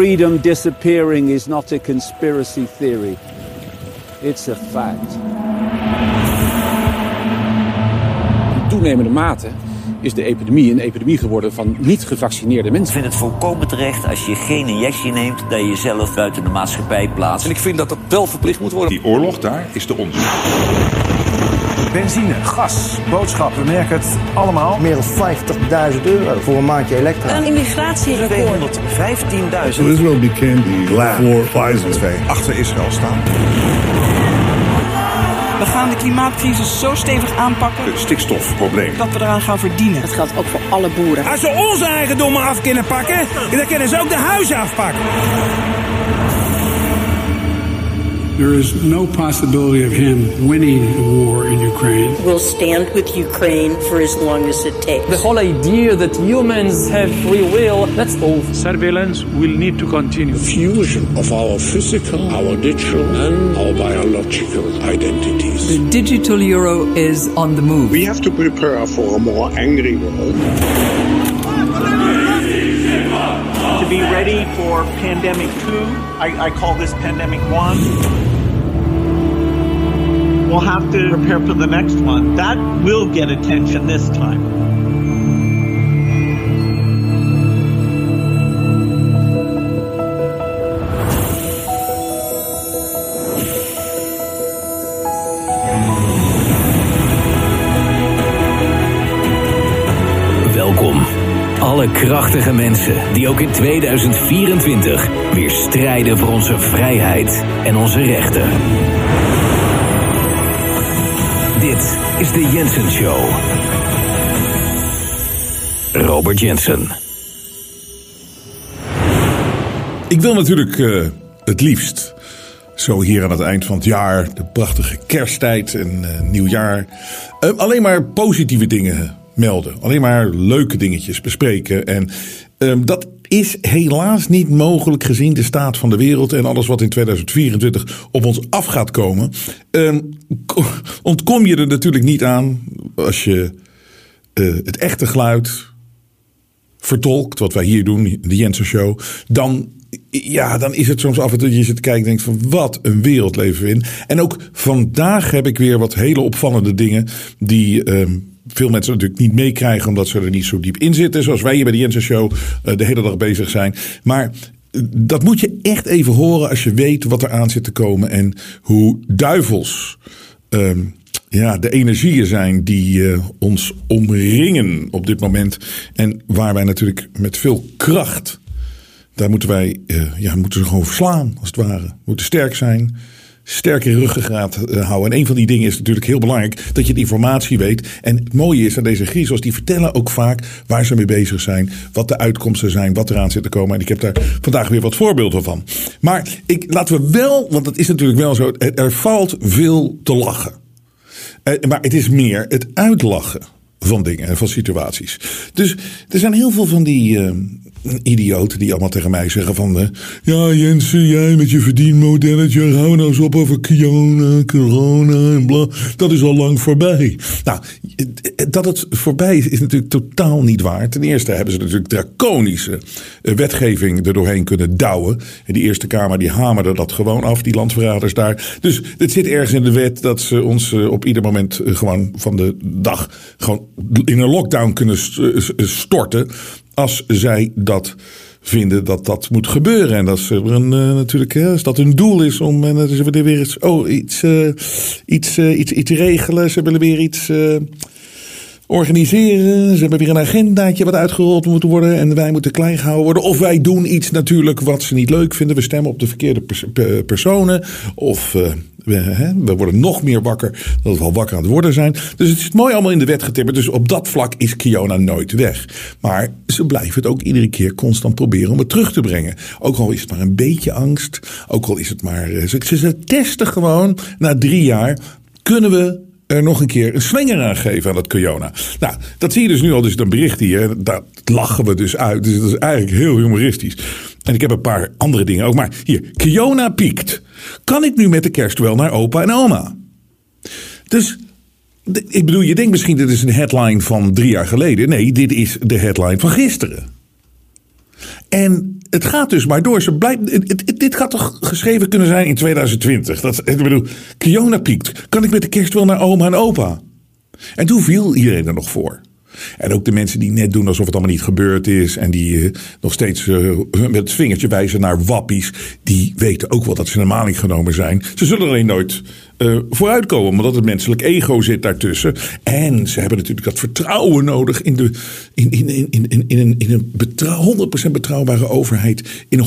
Freedom disappearing is not a conspiracy theory. It's a fact. In toenemende mate is de epidemie een epidemie geworden van niet gevaccineerde mensen. Ik vind het volkomen terecht als je geen injectie neemt... dat je jezelf buiten de maatschappij plaatst. En ik vind dat dat wel verplicht moet worden. Die oorlog daar is de onze. Benzine, gas, boodschappen, we merken het allemaal. Meer dan 50.000 euro voor een maandje elektra. Een immigratierecord. 215.000. Israel became the lab for Pfizer. Twee achter Israël staan. We gaan de klimaatcrisis zo stevig aanpakken Het stikstofprobleem. dat we eraan gaan verdienen. Dat geldt ook voor alle boeren. Als ze onze eigendommen af kunnen pakken, dan kunnen ze ook de huizen afpakken. There is no possibility of him winning the war in Ukraine. We'll stand with Ukraine for as long as it takes. The whole idea that humans have free will, that's over. Surveillance will need to continue. fusion of our physical, our digital, and our biological identities. The digital euro is on the move. We have to prepare for a more angry world. to be ready for pandemic two. I, I call this pandemic one. We'll have to prepare for the next one. That will get attention this time. Welkom. Alle krachtige mensen die ook in 2024 weer strijden voor onze vrijheid en onze rechten. Dit is de Jensen Show. Robert Jensen. Ik wil natuurlijk eh, het liefst, zo hier aan het eind van het jaar, de prachtige kersttijd en eh, nieuwjaar, eh, alleen maar positieve dingen melden. Alleen maar leuke dingetjes bespreken. En ehm, dat is helaas niet mogelijk gezien de staat van de wereld en alles wat in 2024 op ons af gaat komen. Ehm, ko- ontkom je er natuurlijk niet aan als je eh, het echte geluid vertolkt, wat wij hier doen, de Jensen Show, dan, ja, dan is het soms af en toe je zit te kijken en denkt van wat een wereld leven we in. En ook vandaag heb ik weer wat hele opvallende dingen die ehm, veel mensen natuurlijk niet meekrijgen omdat ze er niet zo diep in zitten, zoals wij hier bij de Jensen Show eh, de hele dag bezig zijn. Maar eh, dat moet je echt even horen als je weet wat er aan zit te komen en hoe duivels ehm, ja, de energieën zijn die eh, ons omringen op dit moment. En waar wij natuurlijk met veel kracht, daar moeten wij, ja, moeten gewoon verslaan als het ware. Moeten sterk zijn, sterke ruggengraat eh, houden. En een van die dingen is natuurlijk heel belangrijk dat je de informatie weet. En het mooie is aan deze griezels, die vertellen ook vaak waar ze mee bezig zijn, wat de uitkomsten zijn, wat eraan zit te komen. En ik heb daar vandaag weer wat voorbeelden van. Maar ik, laten we wel, want dat is natuurlijk wel zo, er valt veel te lachen. Eh, maar het is meer het uitlachen van dingen en van situaties. Dus er zijn heel veel van die eh, idioten die allemaal tegen mij zeggen van... eh, ja Jensen, jij met je verdienmodelletje, hou nou eens op over corona, corona en bla. Dat is al lang voorbij. Nou, dat het voorbij is, is natuurlijk totaal niet waar. Ten eerste hebben ze natuurlijk draconische eh, wetgeving er doorheen kunnen douwen. En die Eerste Kamer die hamerde dat gewoon af, die landverraders daar. Dus het zit ergens in de wet dat ze ons eh, op ieder moment gewoon van de dag gewoon in een lockdown kunnen st- storten. Als zij dat vinden dat dat moet gebeuren. En dat ze een, eh, natuurlijk, hè, als dat hun doel is om en ze willen weer iets, oh, iets, eh, iets, iets, iets regelen. Ze willen weer iets organiseren. Ze hebben weer een agendaatje wat uitgerold moet worden. En wij moeten klein gehouden worden. Of wij doen iets natuurlijk wat ze niet leuk vinden. We stemmen op de verkeerde pers- pe- personen. Of eh, we, hè, we worden nog meer wakker dan we al wakker aan het worden zijn. Dus het is mooi allemaal in de wet getimmerd. Dus op dat vlak is Kiona nooit weg. Maar ze blijven het ook iedere keer constant proberen om het terug te brengen. Ook al is het maar een beetje angst. Ook al is het maar... eh, ze testen gewoon na drie jaar. Kunnen we er nog een keer een slinger aan geven aan dat Kiona. Nou, dat zie je dus nu al. Dus een bericht hier. Daar lachen we dus uit. Dus dat is eigenlijk heel humoristisch. En ik heb een paar andere dingen ook. Maar hier, Kiona piekt. Kan ik nu met de kerst wel naar opa en oma? Dus ik bedoel, je denkt misschien dit is een headline van drie jaar geleden. Nee, dit is de headline van gisteren. En het gaat dus maar door. Ze blijft, dit gaat toch geschreven kunnen zijn in 2020? Dat, ik bedoel, Kiona piekt. Kan ik met de kerst wel naar oma en opa? En toen viel iedereen er nog voor. En ook de mensen die net doen alsof het allemaal niet gebeurd is. En die eh, nog steeds eh, met het vingertje wijzen naar wappies. Die weten ook wel dat ze in maling genomen zijn. Ze zullen alleen nooit eh, vooruitkomen. Omdat het menselijk ego zit daartussen. En ze hebben natuurlijk dat vertrouwen nodig in, de, in, in, in, in, in, in een, in een betrouw, 100% betrouwbare overheid. In 100%,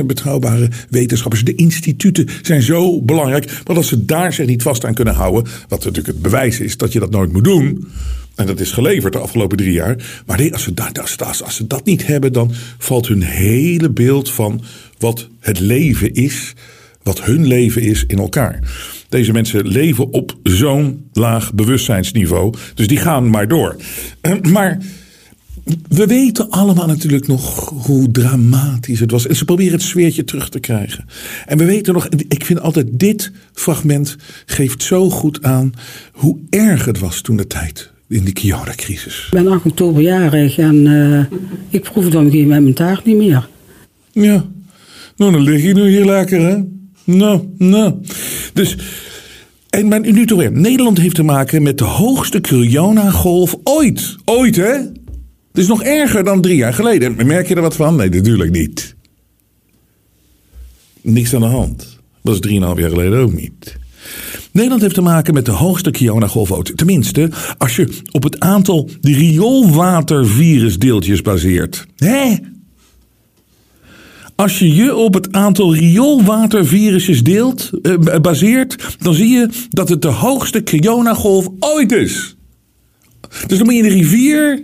100% betrouwbare wetenschappers. De instituten zijn zo belangrijk. Maar als ze daar zich niet vast aan kunnen houden. Wat natuurlijk het bewijs is dat je dat nooit moet doen. En dat is geleverd de afgelopen drie jaar. Maar als ze, dat, als ze dat niet hebben, dan valt hun hele beeld van wat het leven is, wat hun leven is, in elkaar. Deze mensen leven op zo'n laag bewustzijnsniveau. Dus die gaan maar door. Eh, Maar we weten allemaal natuurlijk nog hoe dramatisch het was. En ze proberen het sfeertje terug te krijgen. En we weten nog, ik vind altijd dit fragment geeft zo goed aan hoe erg het was toen de tijd. In de Kiona-crisis. Ik ben 8 oktober jarig en eh, ik proef het op een gegeven moment mijn taart niet meer. Ja, nou dan lig je nu hier lekker hè. Nou, nou. Dus, en maar nu toch weer. Nederland heeft te maken met de hoogste Kiona-golf ooit. Ooit hè? Het is nog erger dan drie jaar geleden. Merk je er wat van? Nee, natuurlijk niet. Niks aan de hand. Dat was drieënhalf jaar geleden ook niet. Nederland heeft te maken met de hoogste Kiona-golf ooit. Tenminste, als je op het aantal rioolwatervirusdeeltjes baseert. Hè? Als je je op het aantal rioolwatervirussen deelt, eh, baseert, dan zie je dat het de hoogste Kiona-golf ooit is. Dus dan moet je in de rivier,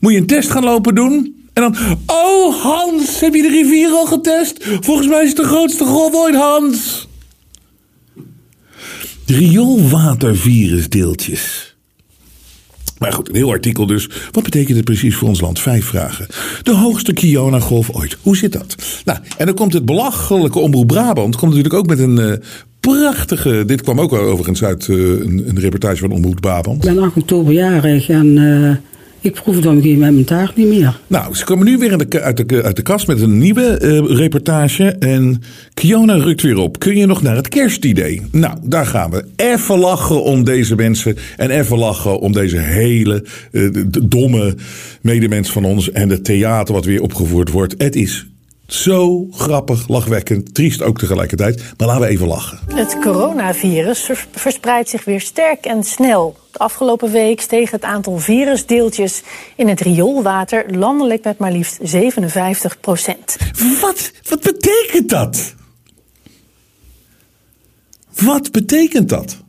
moet je een test gaan lopen doen. En dan, oh Hans, heb je de rivier al getest? Volgens mij is het de grootste golf ooit, Hans. Rioolwatervirusdeeltjes. Maar goed, een heel artikel dus. Wat betekent het precies voor ons land? Vijf vragen. De hoogste Kiona-golf ooit. Hoe zit dat? Nou, en dan komt het belachelijke Omroep Brabant. Komt natuurlijk ook met een eh, prachtige... Dit kwam ook overigens uit eh, een, een reportage van Omroep Brabant. Ik ben 8 oktober jarig en eh, ik proef een gegeven moment mijn taart niet meer. Nou, ze komen nu weer in de, uit, de, uit de kast met een nieuwe eh, reportage. En Kiona rukt weer op. Kun je nog naar het kerstidee? Nou, daar gaan we. Even lachen om deze mensen. En even lachen om deze hele eh, domme medemens van ons. En het theater wat weer opgevoerd wordt. Het is zo grappig, lachwekkend, triest ook tegelijkertijd. Maar laten we even lachen. Het coronavirus vers- verspreidt zich weer sterk en snel. Afgelopen week steeg het aantal virusdeeltjes in het rioolwater landelijk met maar liefst 57 procent. Wat? Wat betekent dat? Wat betekent dat?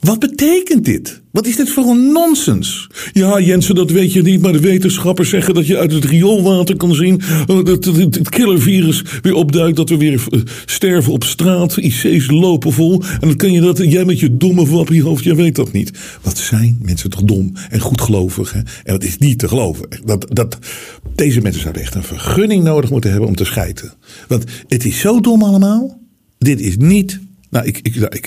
Wat betekent dit? Wat is dit voor een nonsens? Ja, Jensen, dat weet je niet, maar de wetenschappers zeggen dat je uit het rioolwater kan zien dat het, killervirus weer opduikt, dat we weer eh, sterven op straat, IC's lopen vol. En dan kan je dat, jij met je domme wappiehoofd, jij weet dat niet. Wat zijn mensen toch dom en goedgelovig, hè? En dat is niet te geloven. Dat, dat, deze mensen zouden echt een vergunning nodig moeten hebben om te schijten. Want het is zo dom allemaal. Dit is niet nou, ik, ik, ik,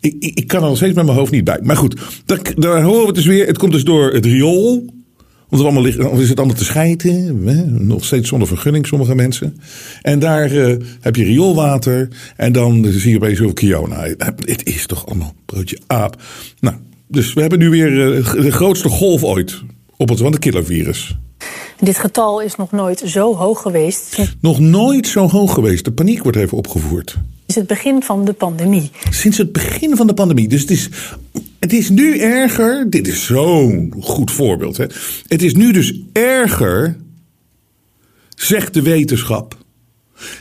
ik, ik, kan er nog steeds met mijn hoofd niet bij. Maar goed, daar, daar horen we het dus weer. Het komt dus door het riool. Want allemaal ligt, of is het allemaal te schijten. Hè? Nog steeds zonder vergunning, sommige mensen. En daar eh, heb je rioolwater. En dan zie je opeens over Kiona. Het is toch allemaal broodje aap. Nou, dus we hebben nu weer eh, de grootste golf ooit. Op het, van het killervirus. Dit getal is nog nooit zo hoog geweest Nog nooit zo hoog geweest. De paniek wordt even opgevoerd. Sinds het begin van de pandemie. Sinds het begin van de pandemie. Dus het is, het is nu erger. Dit is zo'n goed voorbeeld. Hè? Het is nu dus erger, zegt de wetenschap.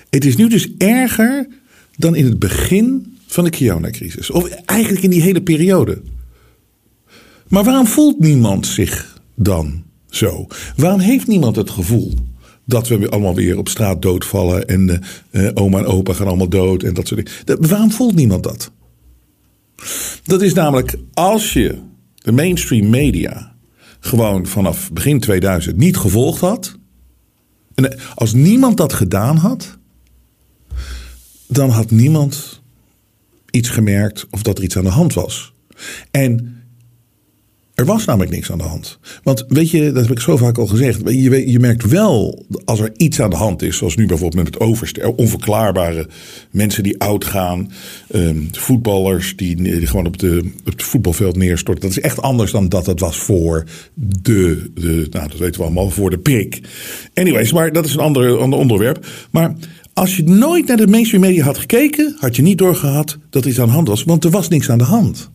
Het is nu dus erger dan in het begin van de Kiona-crisis. Of eigenlijk in die hele periode. Maar waarom voelt niemand zich dan zo? Waarom heeft niemand het gevoel dat we allemaal weer op straat doodvallen en eh, eh, oma en opa gaan allemaal dood en dat soort dingen? Waarom voelt niemand dat? Dat is namelijk als je de mainstream media gewoon vanaf begin 2000 niet gevolgd had. En als niemand dat gedaan had, dan had niemand iets gemerkt of dat er iets aan de hand was. En Er was namelijk niks aan de hand. Want weet je, dat heb ik zo vaak al gezegd. Je, je merkt wel als er iets aan de hand is. Zoals nu bijvoorbeeld met het overste, onverklaarbare mensen die oud gaan. ehm, voetballers die, gewoon op, de, op het voetbalveld neerstorten. Dat is echt anders dan dat het was voor de, de nou dat weten we allemaal, voor de prik. Anyways, maar dat is een ander, ander onderwerp. Maar als je nooit naar de mainstream media had gekeken, had je niet doorgehad dat iets aan de hand was. Want er was niks aan de hand.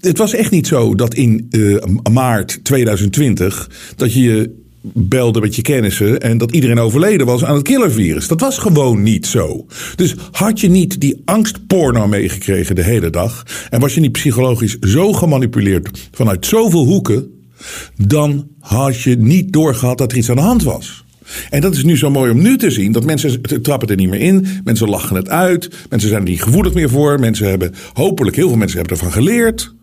Het was echt niet zo dat in eh, maart 2020 dat je je belde met je kennissen en dat iedereen overleden was aan het killervirus. Dat was gewoon niet zo. Dus had je niet die angstporno meegekregen de hele dag en was je niet psychologisch zo gemanipuleerd vanuit zoveel hoeken, dan had je niet doorgehad dat er iets aan de hand was. En dat is nu zo mooi om nu te zien. Dat mensen trappen er niet meer in. Mensen lachen het uit. Mensen zijn er niet gevoelig meer voor. Mensen hebben, hopelijk heel veel mensen hebben ervan geleerd.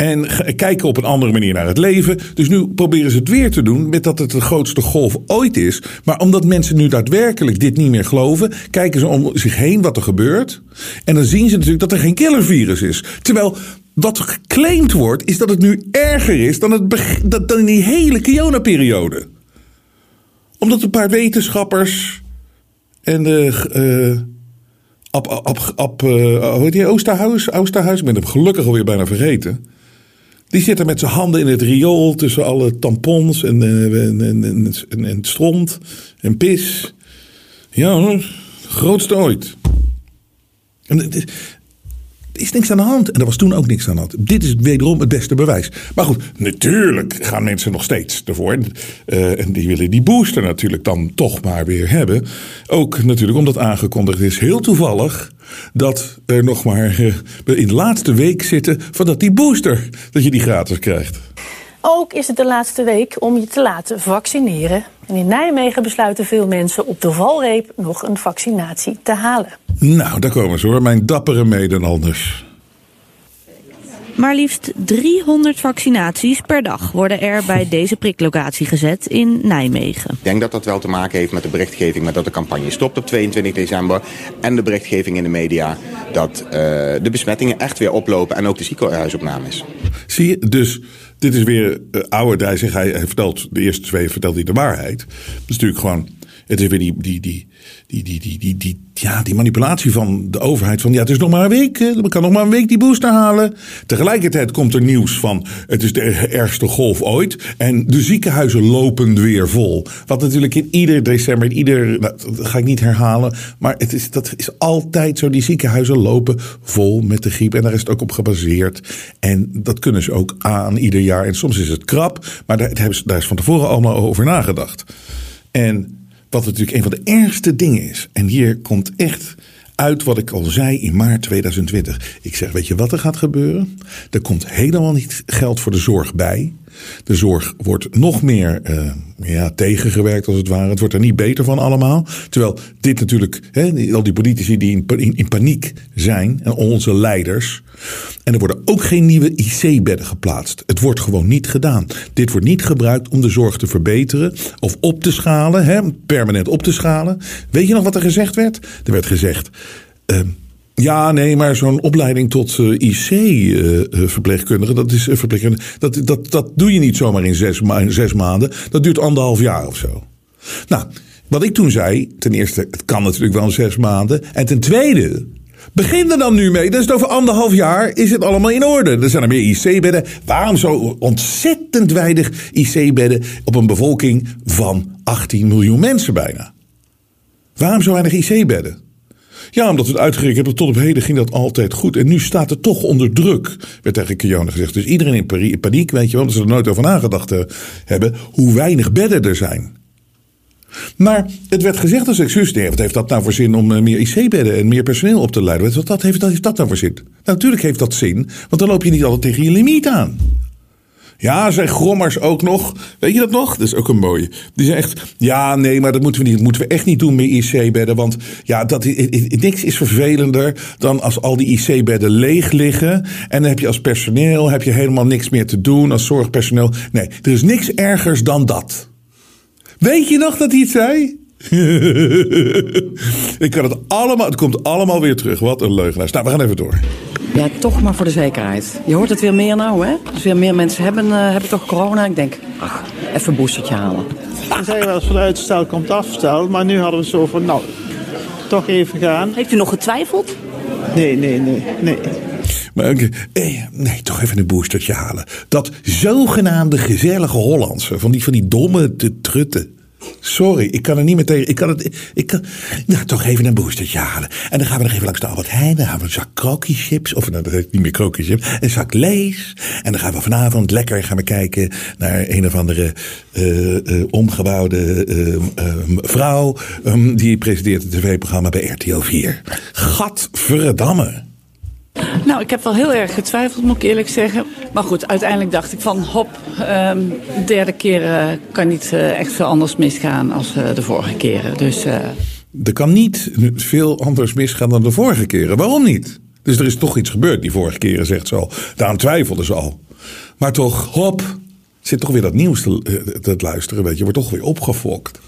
En kijken op een andere manier naar het leven. Dus nu proberen ze het weer te doen met dat het de grootste golf ooit is. Maar omdat mensen nu daadwerkelijk dit niet meer geloven, kijken ze om zich heen wat er gebeurt. En dan zien ze natuurlijk dat er geen killervirus is. Terwijl wat geclaimd wordt, is dat het nu erger is dan, het dan in die hele Kiona-periode. Omdat een paar wetenschappers en de. eh Ab, ab, ab, eh, hoe heet die? Oosterhuis? Oosterhuis? Ik ben hem gelukkig alweer bijna vergeten. Die zit er met zijn handen in het riool tussen alle tampons en, en, en, en, en, stront en pis. Ja hoor, grootste ooit. En is, niks aan de hand. En er was toen ook niks aan de hand. Dit is wederom het beste bewijs. Maar goed, natuurlijk gaan mensen nog steeds ervoor. Eh, en die willen die booster natuurlijk dan toch maar weer hebben. Ook natuurlijk omdat aangekondigd is, heel toevallig, dat er nog maar eh, in de laatste week zitten van dat die booster, dat je die gratis krijgt. Ook is het de laatste week om je te laten vaccineren. En in Nijmegen besluiten veel mensen op de valreep nog een vaccinatie te halen. Nou, daar komen ze hoor, mijn dappere Nederlanders. Maar liefst 300 vaccinaties per dag worden er bij deze priklocatie gezet in Nijmegen. Ik denk dat dat wel te maken heeft met de berichtgeving, met dat de campagne stopt op 22 december. En de berichtgeving in de media dat eh, de besmettingen echt weer oplopen en ook de ziekenhuisopnames. Zie je, dus dit is weer uh, oude hij, hij vertelt, de eerste twee vertelt hij de waarheid. Dat is natuurlijk gewoon, het is weer die, die, die, die, die, die, die, die, ja, die manipulatie van de overheid. Van ja, het is nog maar een week, we kan nog maar een week die booster halen. Tegelijkertijd komt er nieuws van, het is de ergste golf ooit. En de ziekenhuizen lopen weer vol. Wat natuurlijk in ieder december, in ieder, nou, dat ga ik niet herhalen. Maar het is, dat is altijd zo, die ziekenhuizen lopen vol met de griep. En daar is het ook op gebaseerd. En dat kunnen ze ook aan ieder jaar. En soms is het krap, maar daar, daar is van tevoren allemaal over nagedacht. En wat natuurlijk een van de ergste dingen is. En hier komt echt uit wat ik al zei in maart 2020. Ik zeg, weet je wat er gaat gebeuren? Er komt helemaal niet geld voor de zorg bij. De zorg wordt nog meer uh, ja, tegengewerkt als het ware. Het wordt er niet beter van allemaal. Terwijl dit natuurlijk, al die politici die in, paniek zijn. En onze leiders. En er worden ook geen nieuwe IC-bedden geplaatst. Het wordt gewoon niet gedaan. Dit wordt niet gebruikt om de zorg te verbeteren. Of op te schalen, permanent op te schalen. Weet je nog wat er gezegd werd? Er werd gezegd... Uh, ja, nee, maar zo'n opleiding tot uh, IC-verpleegkundige, uh, dat is verpleegkundige, dat, dat, dat doe je niet zomaar in zes, ma in zes maanden. Dat duurt anderhalf jaar of zo. Nou, wat ik toen zei, ten eerste, het kan natuurlijk wel in zes maanden. En ten tweede, begin er dan nu mee. Dus over anderhalf jaar is het allemaal in orde. Er zijn er meer IC-bedden. Waarom zo ontzettend weinig IC-bedden op een bevolking van 18 miljoen mensen bijna? Waarom zo weinig IC-bedden? Ja, omdat we het uitgerekend hebben, tot op heden ging dat altijd goed. En nu staat het toch onder druk, werd tegen Kiona gezegd. Dus iedereen in paniek, weet je wel, dat ze er nooit over nagedacht hebben, hoe weinig bedden er zijn. Maar het werd gezegd als excuus, nee, wat heeft dat nou voor zin om meer IC-bedden en meer personeel op te leiden? Wat heeft, dat heeft dat nou voor zin? Natuurlijk heeft dat zin, want dan loop je niet altijd tegen je limiet aan. Ja, zijn grommers ook nog. Weet je dat nog? Dat is ook een mooie. Die echt. Ja, nee, maar dat moeten we niet. Dat moeten we echt niet doen met IC-bedden. Want ja, dat, niks is vervelender dan als al die IC-bedden leeg liggen. En dan heb je als personeel heb je helemaal niks meer te doen. Als zorgpersoneel. Nee, er is niks ergers dan dat. Weet je nog dat hij het zei? Ik kan het allemaal. Het komt allemaal weer terug. Wat een leugenaar. Nou, we gaan even door. Ja, toch maar voor de zekerheid. Je hoort het weer meer nou, hè? Dus weer meer mensen hebben, uh, hebben toch corona. Ik denk, ach, even een boostertje halen. Dan zeggen wel eens van uitstel komt afstel. Maar nu hadden we zo van, nou, toch even gaan. Heeft u nog getwijfeld? Nee, nee, nee, nee. Maar eh, nee, toch even een boostertje halen. Dat zogenaamde gezellige Hollandse, van die, van die domme te trutten. Sorry, ik kan er niet meer tegen. Ik kan het. Ik kan. Nou, toch even een boostertje halen. En dan gaan we nog even langs de Albert Heijn. Dan gaan we een zak krokieschips. Of nou, dat heet niet meer krokieschips. Een zak lees. En dan gaan we vanavond lekker gaan we kijken naar een of andere uh, uh, omgebouwde uh, vrouw. Um, die presenteert het tv-programma bij RTL 4. Gadverdamme. Nou, ik heb wel heel erg getwijfeld, moet ik eerlijk zeggen. Maar goed, uiteindelijk dacht ik van hop, um, de derde keer uh, kan niet uh, echt veel anders misgaan als uh, de vorige keren. Dus, Er kan niet veel anders misgaan dan de vorige keren. Waarom niet? Dus er is toch iets gebeurd die vorige keren, zegt ze al. Daarom twijfelden ze al. Maar toch, hop, zit toch weer dat nieuws te, te luisteren, weet je. Wordt toch weer opgefokt.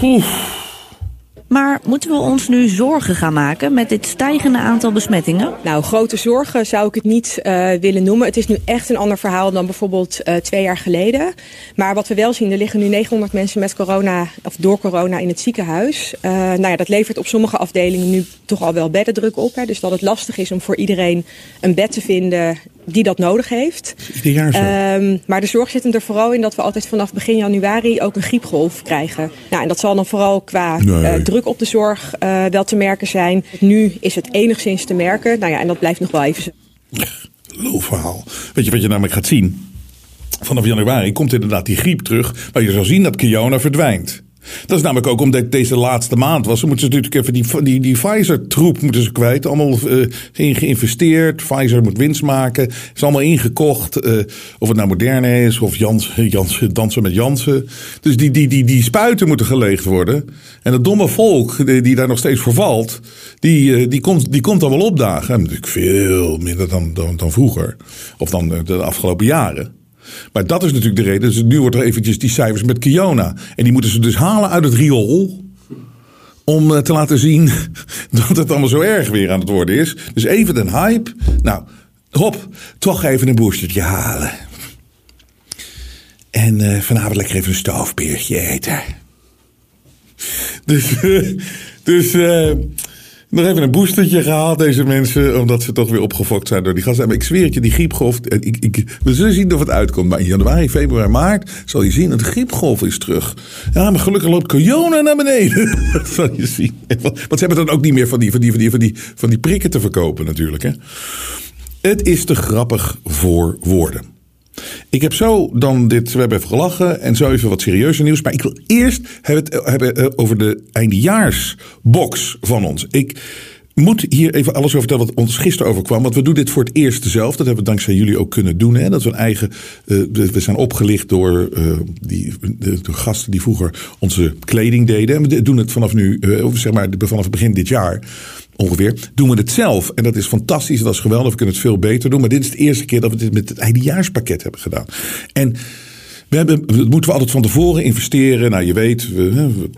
Poef. Maar moeten we ons nu zorgen gaan maken met dit stijgende aantal besmettingen? Nou, grote zorgen zou ik het niet uh, willen noemen. Het is nu echt een ander verhaal dan bijvoorbeeld uh, twee jaar geleden. Maar wat we wel zien, er liggen nu 900 mensen met corona of door corona in het ziekenhuis. Uh, nou ja, dat levert op sommige afdelingen nu toch al wel beddendruk op. Hè. Dus dat het lastig is om voor iedereen een bed te vinden die dat nodig heeft. Ieder jaar zo. Um, maar de zorg zit hem er vooral in dat we altijd vanaf begin januari ook een griepgolf krijgen. Nou, en dat zal dan vooral qua nee. uh, druk op de zorg uh, wel te merken zijn. Nu is het enigszins te merken. Nou ja, en dat blijft nog wel even zo. Loofverhaal. Weet je wat je namelijk gaat zien? Vanaf januari komt inderdaad die griep terug. Maar je zal zien dat Kiona verdwijnt. Dat is namelijk ook omdat deze laatste maand was. Ze moeten natuurlijk even die, die, die Pfizer-troep moeten ze kwijt. Allemaal uh, geïnvesteerd. Pfizer moet winst maken. Is allemaal ingekocht. Uh, of het nou moderne is of Jans, Jans, dansen met Jansen. Dus die, die, die, die spuiten moeten geleegd worden. En het domme volk die, daar nog steeds voor valt. Die, uh, die, komt, die komt dan wel opdagen. En natuurlijk veel minder dan, dan, dan vroeger. Of dan de afgelopen jaren. Maar dat is natuurlijk de reden. Dus nu wordt er eventjes die cijfers met Kiona. En die moeten ze dus halen uit het riool. Om uh, te laten zien dat het allemaal zo erg weer aan het worden is. Dus even een hype. Nou, hop, toch even een boostertje halen. En uh, vanavond lekker even een stoofpeertje eten. Dus, uh, dus nog even een boostertje gehaald, deze mensen. Omdat ze toch weer opgefokt zijn door die gasten. Maar ik zweer het je, die griepgolf. Ik, ik, we zullen zien of het uitkomt. Maar in januari, februari, maart zal je zien dat de griepgolf is terug. Ja, maar gelukkig loopt corona naar beneden. dat zal je zien. Want ze hebben dan ook niet meer van die, van die, van die, van die, van die prikken te verkopen natuurlijk. Hè. Het is te grappig voor woorden. Ik heb zo dan dit, we hebben even gelachen en zo even wat serieuzer nieuws. Maar ik wil eerst hebben, hebben over de eindejaarsbox van ons. Ik moet hier even alles over vertellen wat ons gisteren overkwam. Want we doen dit voor het eerst zelf. Dat hebben we dankzij jullie ook kunnen doen. Hè? Dat we een eigen. Uh, we zijn opgelicht door die, de, gasten die vroeger onze kleding deden. En we doen het vanaf nu, uh, zeg maar vanaf het begin dit jaar ongeveer, doen we het zelf. En dat is fantastisch, dat is geweldig, we kunnen het veel beter doen. Maar dit is de eerste keer dat we dit met het eindejaarspakket hebben gedaan. En we hebben, dat moeten we altijd van tevoren investeren. Nou, je weet, we, we,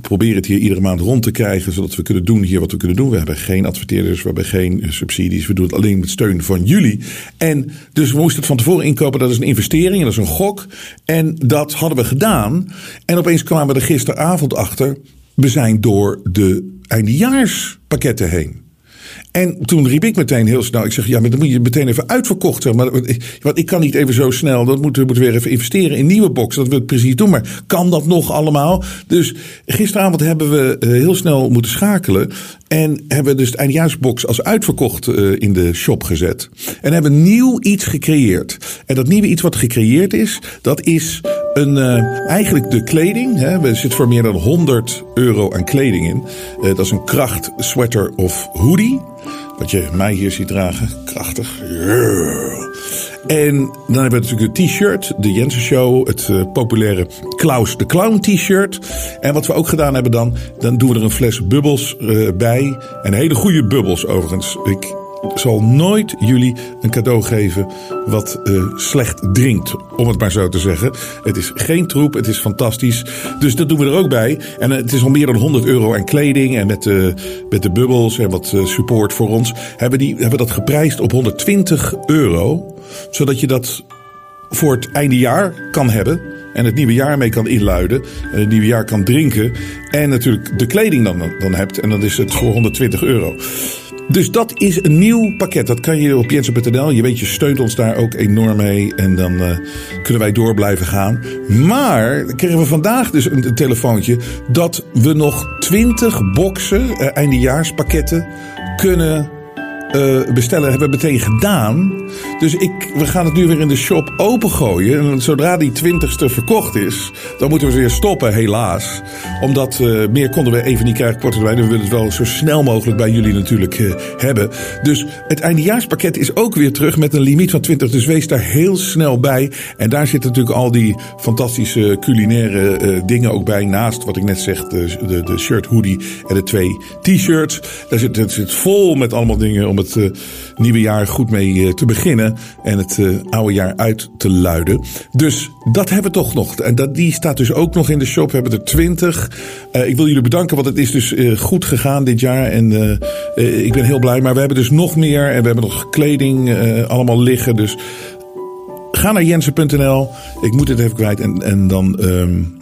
proberen het hier iedere maand rond te krijgen, zodat we kunnen doen hier wat we kunnen doen. We hebben geen adverteerders, we hebben geen subsidies. We doen het alleen met steun van jullie. En dus we moesten het van tevoren inkopen. Dat is een investering dat is een gok. En dat hadden we gedaan. En opeens kwamen we er gisteravond achter. We zijn door de eindejaarspakketten heen. En toen riep ik meteen heel snel. Ik zeg, ja, maar dan moet je meteen even uitverkocht zijn. Maar, want ik kan niet even zo snel. Dat moeten we moeten weer even investeren in nieuwe box. Dat we het precies doen. Maar kan dat nog allemaal? Dus gisteravond hebben we heel snel moeten schakelen. En hebben dus het eindjaarsbox als uitverkocht uh, in de shop gezet. En hebben nieuw iets gecreëerd. En dat nieuwe iets wat gecreëerd is, dat is een, uh, eigenlijk de kleding. Hè. Er zit voor meer dan 100 euro aan kleding in. Uh, dat is een kracht sweater of hoodie. Wat je mij hier ziet dragen. Krachtig. En dan hebben we natuurlijk de t-shirt, de Jensen Show, het uh, populaire Klaus de Clown t-shirt. En wat we ook gedaan hebben dan, dan doen we er een fles bubbels uh, bij. En hele goede bubbels overigens. Ik zal nooit jullie een cadeau geven wat uh, slecht drinkt, om het maar zo te zeggen. Het is geen troep, het is fantastisch. Dus dat doen we er ook bij. En het is al meer dan 100 euro aan kleding en met, uh, met de bubbels en wat support voor ons. Hebben, die, hebben dat geprijsd op 120 euro, zodat je dat voor het einde jaar kan hebben. En het nieuwe jaar mee kan inluiden. En het nieuwe jaar kan drinken. En natuurlijk de kleding dan, dan hebt. En dan is het voor 120 euro. Dus dat is een nieuw pakket. Dat kan je op jensen.nl. Je weet, je steunt ons daar ook enorm mee. En dan uh, kunnen wij door blijven gaan. Maar kregen we vandaag dus een, telefoontje dat we nog 20 boxen, uh, eindejaarspakketten, kunnen uh, bestellen hebben we meteen gedaan. Dus ik, we gaan het nu weer in de shop opengooien. En zodra die twintigste verkocht is, dan moeten we weer stoppen, helaas. Omdat uh, meer konden we even niet krijgen, korte termijn. We willen het wel zo snel mogelijk bij jullie natuurlijk uh, hebben. Dus het eindejaarspakket is ook weer terug met een limiet van 20. Dus wees daar heel snel bij. En daar zitten natuurlijk al die fantastische culinaire dingen ook bij. Naast wat ik net zeg, de, de, shirt, hoodie en de twee t-shirts. Daar zit het zit vol met allemaal dingen om het nieuwe jaar goed mee te beginnen. En het uh, oude jaar uit te luiden. Dus dat hebben we toch nog. En dat, die staat dus ook nog in de shop. We hebben er twintig. ik wil jullie bedanken, want het is dus goed gegaan dit jaar. En ik ben heel blij. Maar we hebben dus nog meer. En we hebben nog kleding allemaal liggen. Dus ga naar jensen.nl. Ik moet het even kwijt. En, en dan... Um,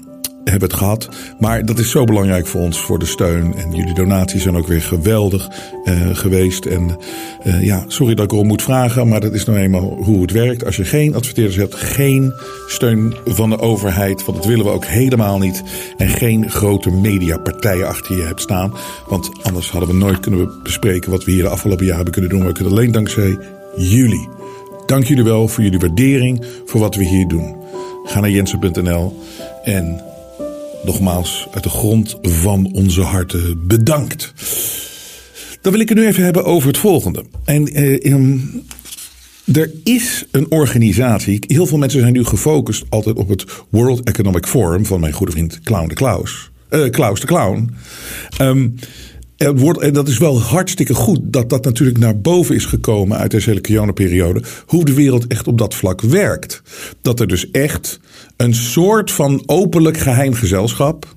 hebben het gehad. Maar dat is zo belangrijk voor ons, voor de steun. En jullie donaties zijn ook weer geweldig uh, geweest. En uh, ja, sorry dat ik erom moet vragen, maar dat is nou eenmaal hoe het werkt. Als je geen adverteerders hebt, geen steun van de overheid, want dat willen we ook helemaal niet. En geen grote mediapartijen achter je hebt staan. Want anders hadden we nooit kunnen bespreken wat we hier de afgelopen jaren hebben kunnen doen. We kunnen alleen dankzij jullie. Dank jullie wel voor jullie waardering voor wat we hier doen. Ga naar jensen.nl en nogmaals uit de grond van onze harten bedankt. Dan wil ik het nu even hebben over het volgende. En eh, um, er is een organisatie. Heel veel mensen zijn nu gefocust altijd op het World Economic Forum van mijn goede vriend Clown de Klaus. Uh, Klaus de Clown. Um, het wordt, en dat is wel hartstikke goed dat dat natuurlijk naar boven is gekomen uit deze hele coronaperiode. Hoe de wereld echt op dat vlak werkt. Dat er dus echt een soort van openlijk geheim gezelschap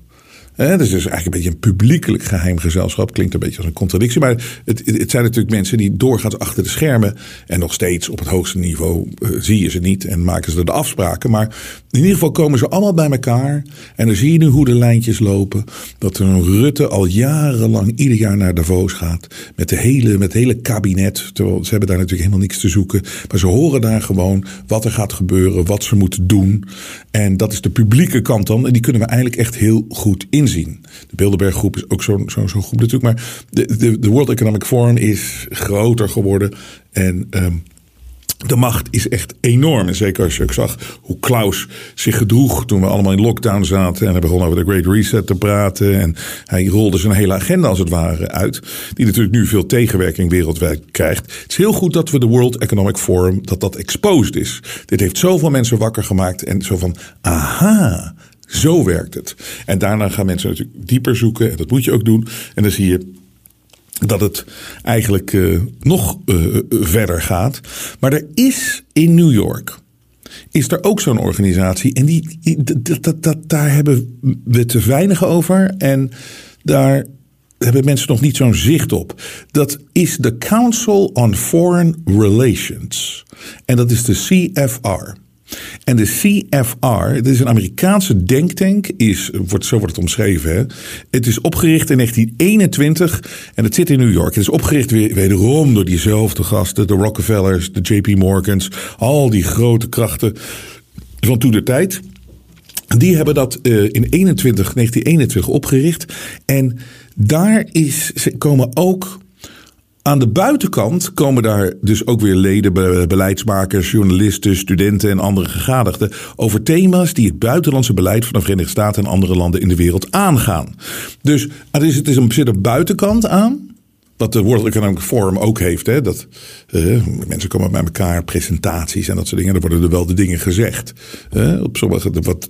Dus het is eigenlijk een beetje een publiekelijk geheim gezelschap. Klinkt een beetje als een contradictie. Maar het, het zijn natuurlijk mensen die doorgaans achter de schermen. En nog steeds op het hoogste niveau uh, zie je ze niet. En maken ze de afspraken. Maar in ieder geval komen ze allemaal bij elkaar. En dan zie je nu hoe de lijntjes lopen. Dat een Rutte al jarenlang ieder jaar naar Davos gaat. Met, de hele, met het hele kabinet. Terwijl ze hebben daar natuurlijk helemaal niks te zoeken. Maar ze horen daar gewoon wat er gaat gebeuren. Wat ze moeten doen. En dat is de publieke kant dan. En die kunnen we eigenlijk echt heel goed De Bilderberggroep is ook zo'n zo, groep natuurlijk. Maar de, de, World Economic Forum is groter geworden. En um, de macht is echt enorm. En zeker als je ook zag hoe Klaus zich gedroeg toen we allemaal in lockdown zaten. En hij begon over de Great Reset te praten. En hij rolde zijn hele agenda als het ware uit. Die natuurlijk nu veel tegenwerking wereldwijd krijgt. Het is heel goed dat we de World Economic Forum, dat dat exposed is. Dit heeft zoveel mensen wakker gemaakt. En zo van, aha, zo werkt het. En daarna gaan mensen natuurlijk dieper zoeken. En dat moet je ook doen. En dan zie je dat het eigenlijk uh, nog uh, verder gaat. Maar er is in New York. Is er ook zo'n organisatie? En die, dat, dat, dat, daar hebben we te weinig over. En daar hebben mensen nog niet zo'n zicht op. Dat is de Council on Foreign Relations. En dat is de CFR. En de CFR, dit is een Amerikaanse denktank, is, wordt, zo wordt het omschreven. Hè? Het is opgericht in 1921 en het zit in New York. Het is opgericht wederom door diezelfde gasten, de Rockefellers, de JP Morgans, al die grote krachten van toen de tijd. Die hebben dat uh, in 21, 1921 opgericht. En daar is, komen ook aan de buitenkant komen daar dus ook weer leden, beleidsmakers, journalisten, studenten en andere gegadigden over thema's die het buitenlandse beleid van de Verenigde Staten en andere landen in de wereld aangaan. Dus het is, het is een, zit een buitenkant aan. Wat de World Economic Forum ook heeft. Hè? Dat uh, mensen komen bij elkaar, presentaties en dat soort dingen. Dan worden er wel de dingen gezegd. Op sommige, wat,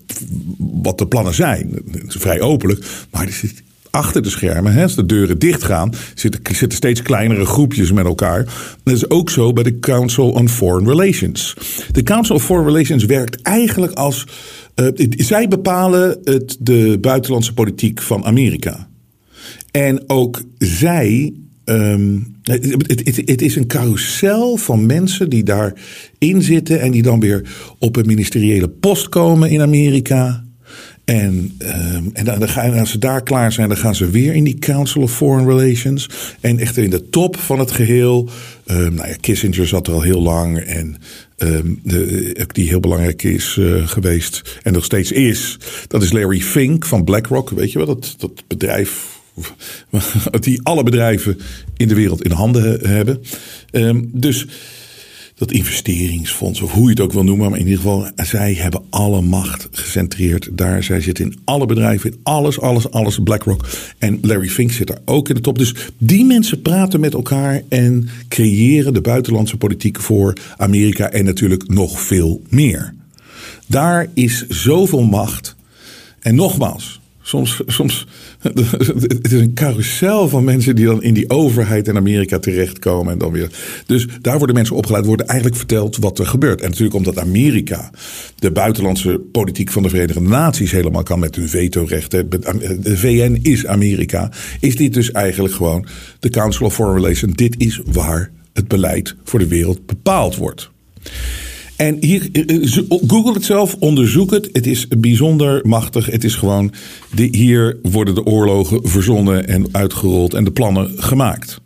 wat de plannen zijn. Vrij openlijk. Maar er zit achter de schermen, hè, als de deuren dichtgaan, zitten, zitten steeds kleinere groepjes met elkaar. Dat is ook zo bij de Council on Foreign Relations. De Council on Foreign Relations werkt eigenlijk als. Uh, zij bepalen het, de buitenlandse politiek van Amerika. En ook zij het, het, het, is een carousel van mensen die daarin zitten en die dan weer op een ministeriële post komen in Amerika. En, um, en dan, als ze daar klaar zijn, dan gaan ze weer in die Council of Foreign Relations. En echt in de top van het geheel. Um, nou ja, Kissinger zat er al heel lang. En um, de, die heel belangrijk is uh, geweest. En nog steeds is. Dat is Larry Fink van BlackRock. Weet je wel, dat, dat bedrijf die alle bedrijven in de wereld in handen hebben. Dus dat investeringsfonds, of hoe je het ook wil noemen. Maar in ieder geval, zij hebben alle macht gecentreerd daar. Zij zitten in alle bedrijven, in alles, alles, alles. BlackRock en Larry Fink zit ook in de top. Dus die mensen praten met elkaar en creëren de buitenlandse politiek voor Amerika en natuurlijk nog veel meer. Daar is zoveel macht. En nogmaals, soms, soms het is een carousel van mensen die dan in die overheid in Amerika terechtkomen. En dan weer. Dus daar worden mensen opgeleid, worden eigenlijk verteld wat er gebeurt. En natuurlijk omdat Amerika de buitenlandse politiek van de Verenigde Naties helemaal kan met hun vetorechten. De VN is Amerika. Is dit dus eigenlijk gewoon de Council of Foreign Relations. Dit is waar het beleid voor de wereld bepaald wordt. En hier, eh, eh, Google het zelf, onderzoek het. Het is bijzonder machtig. Het is gewoon, de, hier worden de oorlogen verzonnen en uitgerold en de plannen gemaakt.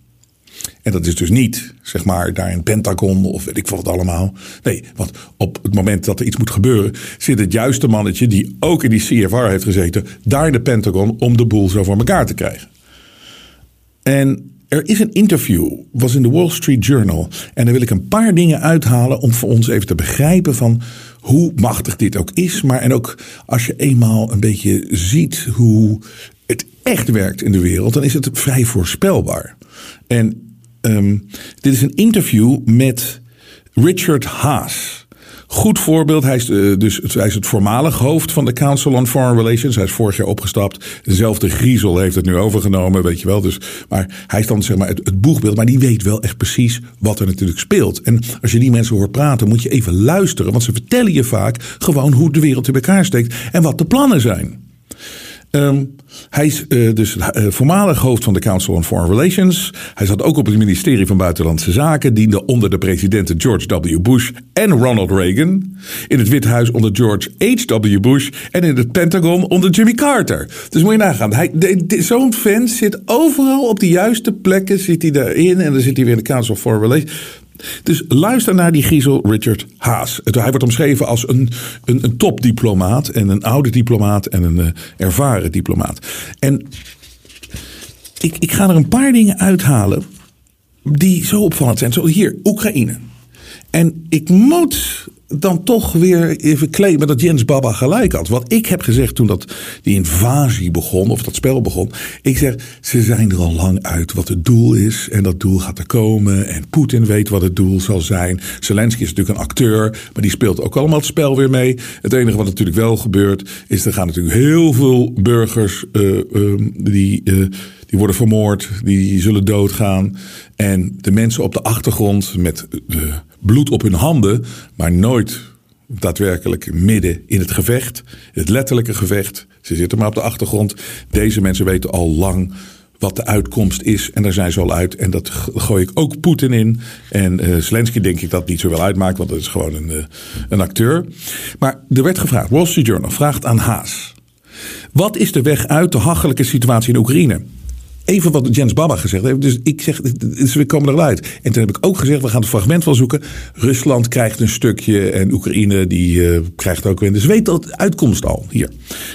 En dat is dus niet, zeg maar, daar in Pentagon of weet ik wat allemaal. Nee, want op het moment dat er iets moet gebeuren, zit het juiste mannetje die ook in die CFR heeft gezeten, daar in de Pentagon om de boel zo voor elkaar te krijgen. En er is een interview, was in de Wall Street Journal. En daar wil ik een paar dingen uithalen om voor ons even te begrijpen van hoe machtig dit ook is. Maar en ook als je eenmaal een beetje ziet hoe het echt werkt in de wereld, dan is het vrij voorspelbaar. En um, dit is een interview met Richard Haas. Goed voorbeeld. Hij is, uh, dus, hij is het voormalig hoofd van de Council on Foreign Relations. Hij is vorig jaar opgestapt. Dezelfde griezel heeft het nu overgenomen, weet je wel. Dus, maar hij is dan zeg maar het, het boegbeeld. Maar die weet wel echt precies wat er natuurlijk speelt. En als je die mensen hoort praten, moet je even luisteren. Want ze vertellen je vaak gewoon hoe de wereld in elkaar steekt. En wat de plannen zijn. Um, hij is uh, dus uh, voormalig hoofd van de Council on Foreign Relations. Hij zat ook op het ministerie van Buitenlandse Zaken. Diende onder de presidenten George W. Bush en Ronald Reagan. In het Witte Huis onder George H.W. Bush. En in het Pentagon onder Jimmy Carter. Dus moet je nagaan. Zo'n fan zit overal op de juiste plekken. Zit hij daarin. En dan zit hij weer in de Council on Foreign Relations. Dus luister naar die griezel Richard Haas. Hij wordt omschreven als een, een, een topdiplomaat en een oude diplomaat en een uh, ervaren diplomaat. En ik, ik ga er een paar dingen uithalen die zo opvallend zijn. Zo hier, Oekraïne. En ik moet dan toch weer even claimen dat Jens Baba gelijk had. Wat ik heb gezegd toen dat die invasie begon, of dat spel begon. Ik zeg, ze zijn er al lang uit wat het doel is. En dat doel gaat er komen. En Poetin weet wat het doel zal zijn. Zelensky is natuurlijk een acteur, maar die speelt ook allemaal het spel weer mee. Het enige wat natuurlijk wel gebeurt, is er gaan natuurlijk heel veel burgers uh, uh, die. Uh, die worden vermoord, die zullen doodgaan. En de mensen op de achtergrond met de bloed op hun handen, maar nooit daadwerkelijk midden in het gevecht, het letterlijke gevecht. Ze zitten maar op de achtergrond. Deze mensen weten al lang wat de uitkomst is. En daar zijn ze al uit. En dat gooi ik ook Poetin in. En uh, Zelensky denk ik dat niet zo wel uitmaakt, want dat is gewoon een, uh, een acteur. Maar er werd gevraagd, Wall Street Journal vraagt aan Haas. Wat is de weg uit de hachelijke situatie in Oekraïne? Even wat Jens Baba gezegd heeft. Dus ik zeg, dus we komen eruit. En toen heb ik ook gezegd, we gaan het fragment wel zoeken. Rusland krijgt een stukje en Oekraïne die uh, krijgt ook weer. Dus weet dat uitkomst al hier.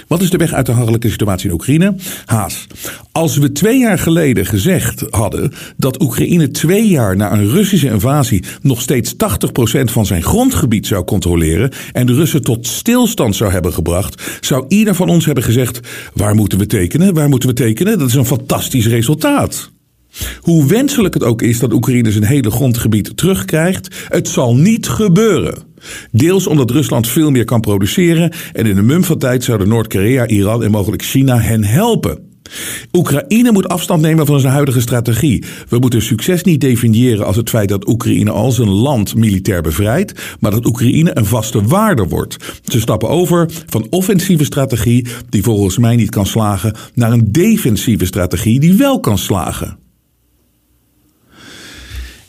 Wat is de weg uit de hachelijke situatie in Oekraïne? Haas. Als we twee jaar geleden gezegd hadden dat Oekraïne twee jaar na een Russische invasie nog steeds 80% van zijn grondgebied zou controleren en de Russen tot stilstand zou hebben gebracht, zou ieder van ons hebben gezegd: waar moeten we tekenen? Waar moeten we tekenen? Dat is een fantastisch resultaat. Hoe wenselijk het ook is dat Oekraïne zijn hele grondgebied terugkrijgt, het zal niet gebeuren. Deels omdat Rusland veel meer kan produceren en in de mum van tijd zouden Noord-Korea, Iran en mogelijk China hen helpen. Oekraïne moet afstand nemen van zijn huidige strategie. We moeten succes niet definiëren als het feit dat Oekraïne al zijn land militair bevrijdt, maar dat Oekraïne een vaste waarde wordt. Ze stappen over van offensieve strategie, die volgens mij niet kan slagen, naar een defensieve strategie die wel kan slagen.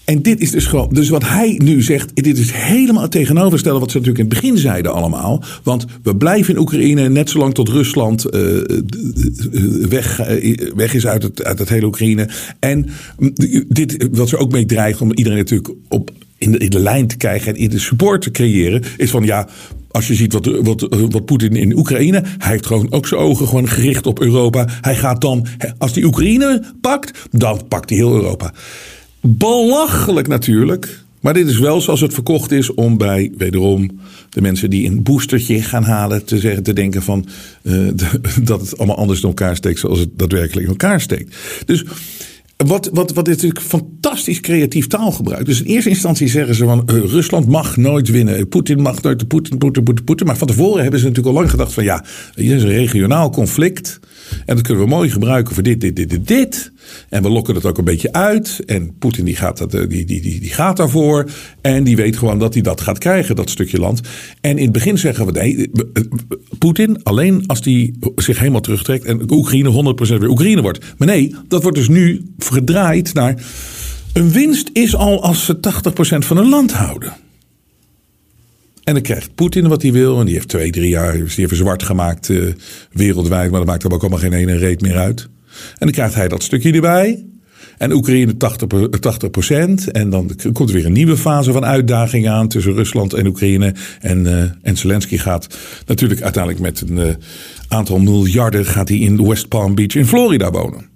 En dit is dus gewoon, dus wat hij nu zegt, dit is helemaal het tegenovergestelde wat ze natuurlijk in het begin zeiden allemaal. Want we blijven in Oekraïne net zolang tot Rusland uh, weg, uh, weg is uit het, uit het hele Oekraïne. En dit, wat ze ook mee dreigen, om iedereen natuurlijk op, in, de, in de lijn te krijgen en in de support te creëren, is van ja, als je ziet wat, wat, wat Poetin in Oekraïne. Hij heeft gewoon ook zijn ogen gewoon gericht op Europa. Hij gaat dan, als die Oekraïne pakt, dan pakt hij heel Europa. Belachelijk natuurlijk. Maar dit is wel zoals het verkocht is om bij, wederom, de mensen die een boostertje gaan halen, te zeggen, te denken van uh, dat het allemaal anders in elkaar steekt zoals het daadwerkelijk in elkaar steekt. Dus wat, wat, wat is natuurlijk fantastisch creatief taalgebruik. Dus in eerste instantie zeggen ze van uh, Rusland mag nooit winnen. Poetin mag nooit, Poetin, Poetin, Poetin, Poetin. Maar van tevoren hebben ze natuurlijk al lang gedacht van ja, hier is een regionaal conflict. En dat kunnen we mooi gebruiken voor dit, dit, dit, dit, dit. En we lokken het ook een beetje uit. En Poetin die gaat, dat, die, die, die, die gaat daarvoor. En die weet gewoon dat hij dat gaat krijgen, dat stukje land. En in het begin zeggen we nee, Poetin alleen als hij zich helemaal terugtrekt en Oekraïne 100% weer Oekraïne wordt. Maar nee, dat wordt dus nu gedraaid naar. Een winst is al als ze 80% van een land houden. En dan krijgt Poetin wat hij wil. En die heeft twee, drie jaar die even zwart gemaakt uh, wereldwijd. Maar dat maakt hem ook allemaal geen ene reet meer uit. En dan krijgt hij dat stukje erbij. En Oekraïne 80%, 80 En dan komt er weer een nieuwe fase van uitdaging aan tussen Rusland en Oekraïne. En, uh, en Zelensky gaat natuurlijk uiteindelijk met een uh, aantal miljarden gaat hij in West Palm Beach in Florida wonen.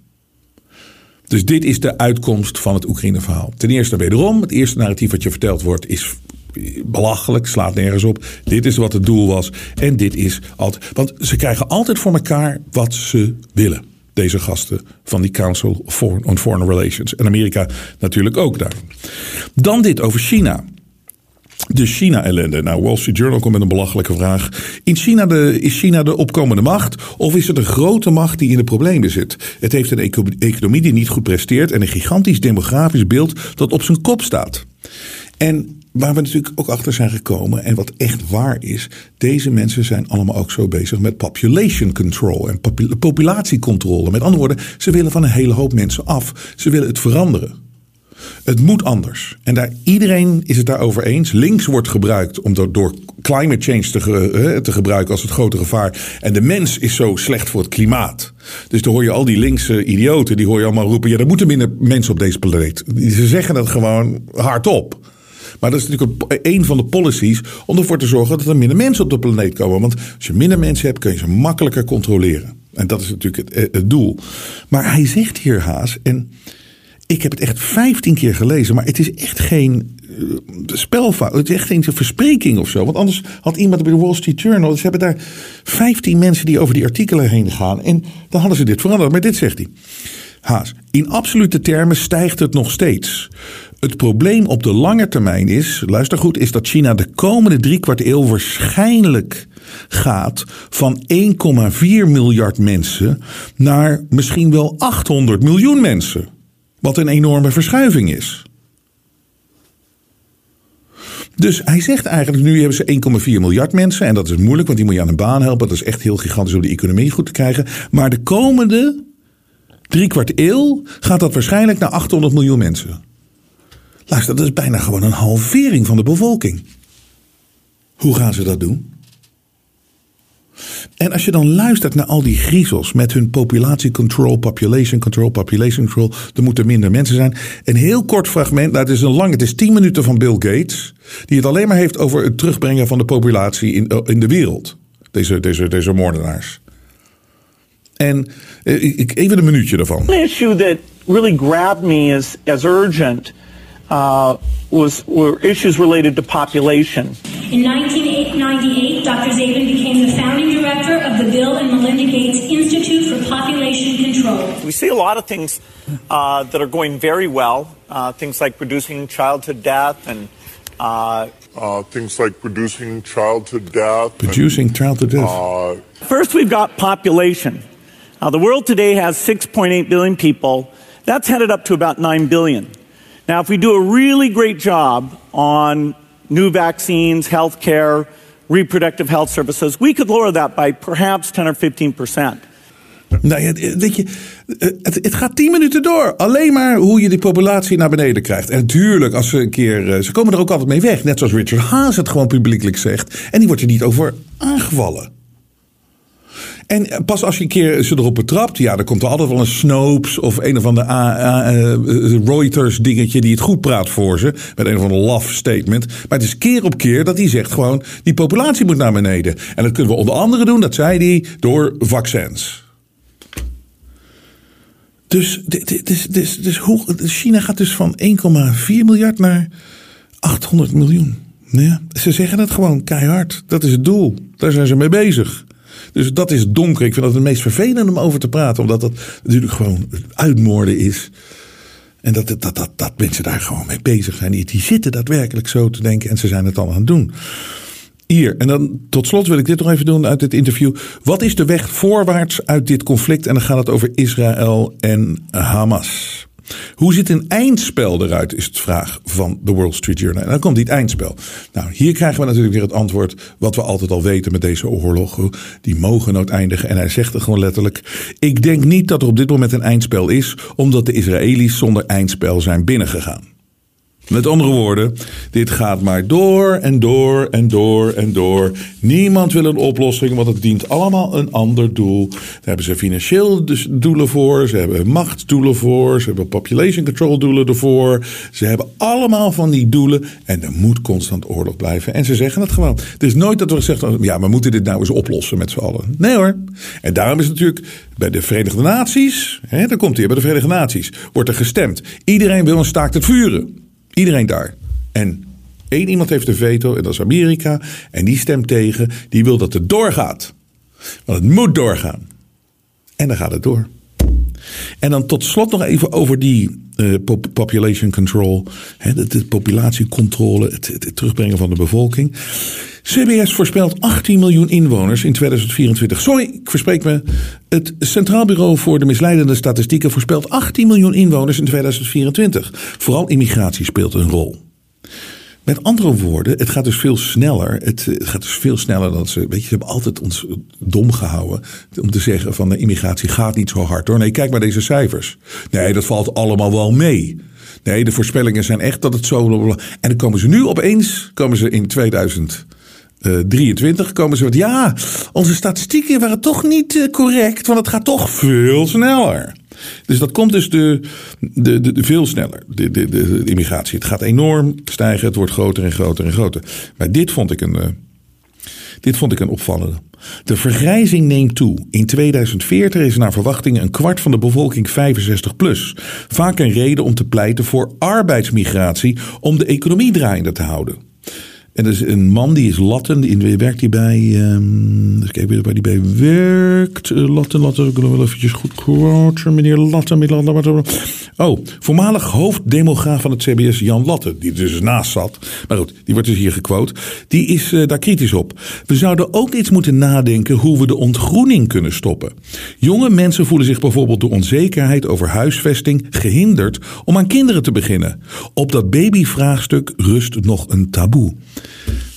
Dus dit is de uitkomst van het Oekraïne-verhaal. Ten eerste wederom, het eerste narratief wat je verteld wordt is belachelijk, slaat nergens op. Dit is wat het doel was en dit is altijd. Want ze krijgen altijd voor elkaar wat ze willen. Deze gasten van die Council on Foreign Relations. En Amerika natuurlijk ook daar. Dan dit over China. De China-ellende. Nou, Wall Street Journal komt met een belachelijke vraag. In China de, is China de opkomende macht of is het een grote macht die in de problemen zit? Het heeft een economie die niet goed presteert en een gigantisch demografisch beeld dat op zijn kop staat. En waar we natuurlijk ook achter zijn gekomen en wat echt waar is, deze mensen zijn allemaal ook zo bezig met population control en populatiecontrole. Met andere woorden, ze willen van een hele hoop mensen af. Ze willen het veranderen. Het moet anders. En daar, iedereen is het daarover eens. Links wordt gebruikt om door, door climate change te, te, gebruiken als het grote gevaar. En de mens is zo slecht voor het klimaat. Dus dan hoor je al die linkse idioten, die hoor je allemaal roepen... ja, er moeten minder mensen op deze planeet. Ze zeggen dat gewoon hardop. Maar dat is natuurlijk een van de policies om ervoor te zorgen dat er minder mensen op de planeet komen. Want als je minder mensen hebt, kun je ze makkelijker controleren. En dat is natuurlijk het, het doel. Maar hij zegt hier, Haas, en ik heb het echt vijftien keer gelezen, maar het is echt geen uh, spelfout. Het is echt geen verspreking of zo. Want anders had iemand bij de Wall Street Journal. Ze hebben daar vijftien mensen die over die artikelen heen gaan. En dan hadden ze dit veranderd. Maar dit zegt hij. Haas, in absolute termen stijgt het nog steeds. Het probleem op de lange termijn is, luister goed, is dat China de komende drie kwart eeuw waarschijnlijk gaat van 1,4 miljard mensen naar misschien wel 800 miljoen mensen. Wat een enorme verschuiving is. Dus hij zegt eigenlijk, nu hebben ze 1,4 miljard mensen. En dat is moeilijk, want die moet je aan een baan helpen. Dat is echt heel gigantisch om die economie goed te krijgen. Maar de komende drie kwart eeuw gaat dat waarschijnlijk naar 800 miljoen mensen. Luister, dat is bijna gewoon een halvering van de bevolking. Hoe gaan ze dat doen? En als je dan luistert naar al die griezels met hun populatie control, population control, population control, er moeten minder mensen zijn. Een heel kort fragment, nou het is een lang, het is 10 minuten van Bill Gates, die het alleen maar heeft over het terugbrengen van de populatie in, eh, in de wereld. Deze, deze, deze moordenaars. En eh, even een minuutje daarvan. Issue that really grabbed me as, as urgent uh, was were issues related to population. In 1998, Dr. Zabin became the founding director of the Bill and Melinda Gates Institute for Population Control. We see a lot of things uh, that are going very well, uh, things like reducing childhood death and uh, uh, things like reducing childhood death. Reducing childhood death. Uh, First, we've got population. Now, the world today has 6.8 billion people. That's headed up to about 9 billion. Now, if we do a really great job on new vaccines, healthcare, reproductive health services, we could lower that by perhaps 10 or 15 percent. Nou ja, weet je, het, het, gaat tien minuten door. Alleen maar hoe je die populatie naar beneden krijgt. En natuurlijk, als ze een keer. eh, Ze komen er ook altijd mee weg. Net zoals Richard Haas het gewoon publiekelijk zegt. En die wordt er niet over aangevallen. En eh, pas als je een keer ze erop betrapt, ja, dan komt er altijd wel een Snopes of een of ander uh, uh, Reuters dingetje die het goed praat voor ze. Met een of ander love statement. Maar het is keer op keer dat hij zegt gewoon, die populatie moet naar beneden. En dat kunnen we onder andere doen, dat zei hij, door vaccins. Dus, dus hoe, China gaat dus van 1,4 miljard naar 800 miljoen. Ja, ze zeggen het gewoon keihard. Dat is het doel. Daar zijn ze mee bezig. Dus dat is donker. Ik vind dat het meest vervelend om over te praten. Omdat dat natuurlijk gewoon uitmoorden is. En dat, dat, dat, dat mensen daar gewoon mee bezig zijn. Die, die zitten daadwerkelijk zo te denken. En ze zijn het al aan het doen. Hier, en dan tot slot wil ik dit nog even doen uit dit interview. Wat is de weg voorwaarts uit dit conflict? En dan gaat het over Israël en Hamas. Hoe ziet een eindspel eruit, is het vraag van de Wall Street Journal. En dan komt dit eindspel. Nou, hier krijgen we natuurlijk weer het antwoord wat we altijd al weten met deze oorlog. Die mogen nooit eindigen. En hij zegt er gewoon letterlijk, ik denk niet dat er op dit moment een eindspel is, omdat de Israëli's zonder eindspel zijn binnengegaan. Met andere woorden, dit gaat maar door en door en door en door. Niemand wil een oplossing, want het dient allemaal een ander doel. Daar hebben ze financieel dus doelen voor, ze hebben machtsdoelen voor, ze hebben population control doelen ervoor. Ze hebben allemaal van die doelen en er moet constant oorlog blijven. En ze zeggen het gewoon. Het is nooit dat we zeggen, ja, we moeten dit nou eens oplossen met z'n allen. Nee hoor. En daarom is het natuurlijk bij de Verenigde Naties, hè, daar komt hij bij de Verenigde Naties, wordt er gestemd. Iedereen wil een staakt het vuren. Iedereen daar. En één iemand heeft een veto, en dat is Amerika. En die stemt tegen. Die wil dat het doorgaat. Want het moet doorgaan. En dan gaat het door. En dan tot slot nog even over die uh, population control. Hè, de, de, populatiecontrole, het, het, terugbrengen van de bevolking. CBS voorspelt 18 miljoen inwoners in 2024. Sorry, ik verspreek me. Het Centraal Bureau voor de Misleidende Statistieken voorspelt 18 miljoen inwoners in 2024. Vooral immigratie speelt een rol. Met andere woorden, het gaat dus veel sneller. Het, het, gaat dus veel sneller dan ze. Weet je, ze hebben altijd ons dom gehouden. Om te zeggen van de immigratie gaat niet zo hard hoor. Nee, kijk maar deze cijfers. Nee, dat valt allemaal wel mee. Nee, de voorspellingen zijn echt dat het zo. En dan komen ze nu opeens, komen ze in 2000. Uh, 23 komen ze wat. Ja, onze statistieken waren toch niet uh, correct, want het gaat toch veel sneller. Dus dat komt dus de, de, de, de veel sneller, de, de, de, immigratie. Het gaat enorm stijgen, het wordt groter en groter en groter. Maar dit vond ik een, uh, dit vond ik een opvallende. De vergrijzing neemt toe. In 2040 is naar verwachting een kwart van de bevolking 65 plus. Vaak een reden om te pleiten voor arbeidsmigratie om de economie draaiende te houden. En er is een man die is Latten, die werkt hij bij. Um, dus kijk waar die bij werkt. Uh, Latten, Latten, ik wil wel eventjes goed quoten. Meneer Latten, meneer. Oh, voormalig hoofddemograaf van het CBS, Jan Latten, die dus naast zat. Maar goed, die wordt dus hier gequote. Die is uh, daar kritisch op. We zouden ook iets moeten nadenken hoe we de ontgroening kunnen stoppen. Jonge mensen voelen zich bijvoorbeeld door onzekerheid over huisvesting gehinderd om aan kinderen te beginnen. Op dat babyvraagstuk rust nog een taboe.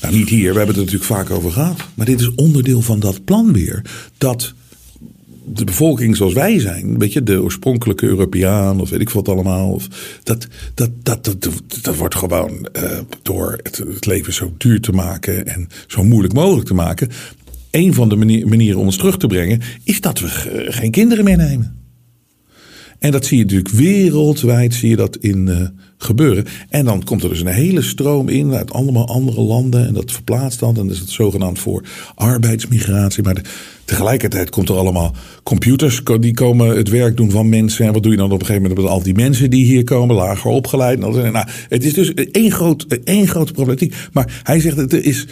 Nou, niet hier, we hebben het er natuurlijk vaak over gehad. Maar dit is onderdeel van dat plan weer. Dat de bevolking zoals wij zijn, weet je, de oorspronkelijke Europeaan of weet ik wat allemaal. Of, dat, dat, dat, dat, dat, wordt gewoon uh, door het, het, leven zo duur te maken en zo moeilijk mogelijk te maken. Een van de manier, manieren om ons terug te brengen is dat we geen kinderen meer nemen. En dat zie je natuurlijk wereldwijd, zie je dat in uh, gebeuren. En dan komt er dus een hele stroom in uit allemaal andere landen. En dat verplaatst dan. En dan is het zogenaamd voor arbeidsmigratie. Maar tegelijkertijd komt er allemaal computers. Die komen het werk doen van mensen. En wat doe je dan op een gegeven moment met al die mensen die hier komen. Lager opgeleid. Nou, het is dus één, groot, één grote problematiek. Maar hij zegt het is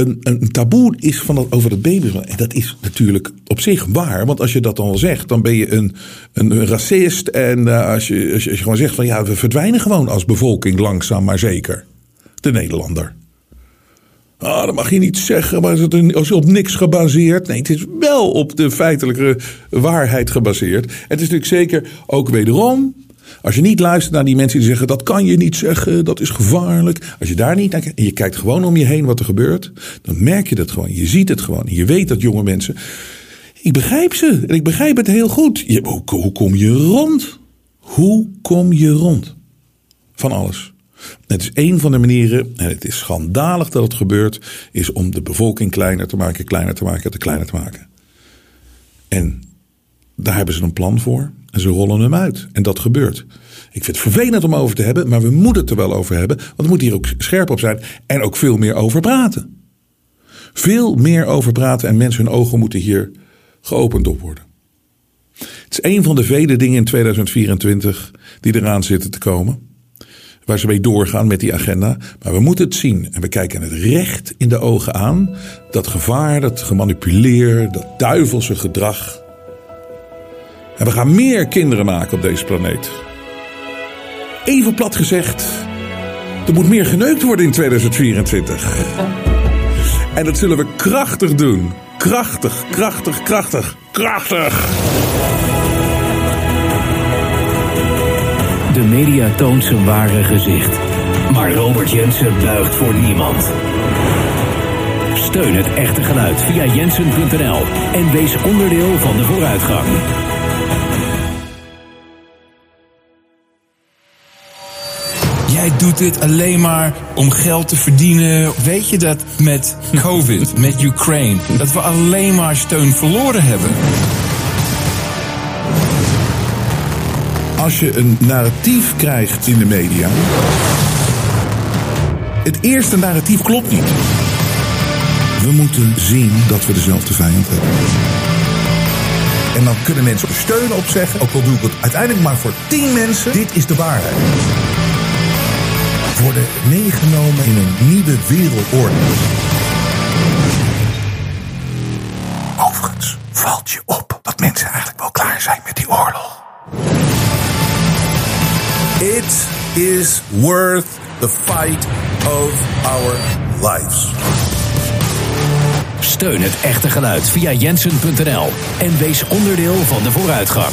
een, een taboe is van dat, over het baby. En dat is natuurlijk op zich waar. Want als je dat dan zegt, dan ben je een, een racist. En uh, als, je, als, je, gewoon zegt van ja, we verdwijnen gewoon als bevolking langzaam maar zeker. De Nederlander. Ah, dat mag je niet zeggen, maar is het is op niks gebaseerd? Nee, het is wel op de feitelijke waarheid gebaseerd. Het is natuurlijk zeker ook wederom. Als je niet luistert naar die mensen die zeggen dat kan je niet zeggen, dat is gevaarlijk. Als je daar niet naar kijkt en je kijkt gewoon om je heen wat er gebeurt, dan merk je dat gewoon. Je ziet het gewoon. Je weet dat jonge mensen. Ik begrijp ze en ik begrijp het heel goed. Hoe, hoe kom je rond? Hoe kom je rond? Van alles. Het is een van de manieren, en het is schandalig dat het gebeurt, is om de bevolking kleiner te maken, kleiner te maken, te kleiner te maken. En daar hebben ze een plan voor en ze rollen hem uit. En dat gebeurt. Ik vind het vervelend om over te hebben, maar we moeten het er wel over hebben, want we moeten hier ook scherp op zijn en ook veel meer over praten. Veel meer over praten en mensen hun ogen moeten hier geopend op worden. Het is een van de vele dingen in 2024 die eraan zitten te komen waar ze mee doorgaan met die agenda. Maar we moeten het zien. En we kijken het recht in de ogen aan. Dat gevaar, dat gemanipuleer, dat duivelse gedrag. En we gaan meer kinderen maken op deze planeet. Even plat gezegd, er moet meer geneukt worden in 2024. En dat zullen we krachtig doen. Krachtig, krachtig, krachtig, krachtig. De media toont zijn ware gezicht. Maar Robert Jensen buigt voor niemand. Steun het echte geluid via jensen.nl en wees onderdeel van de vooruitgang. Doet dit alleen maar om geld te verdienen. Weet je dat met COVID, met Ukraine, dat we alleen maar steun verloren hebben? Als je een narratief krijgt in de media. Het eerste narratief klopt niet. We moeten zien dat we dezelfde vijand hebben. En dan kunnen mensen steun op zeggen. Ook al doe ik het uiteindelijk maar voor tien mensen. Dit is de waarheid. Worden meegenomen in een nieuwe wereldorde. Overigens valt je op dat mensen eigenlijk wel klaar zijn met die oorlog. It is worth the fight of our lives. Steun het echte geluid via jensen.nl en wees onderdeel van de vooruitgang.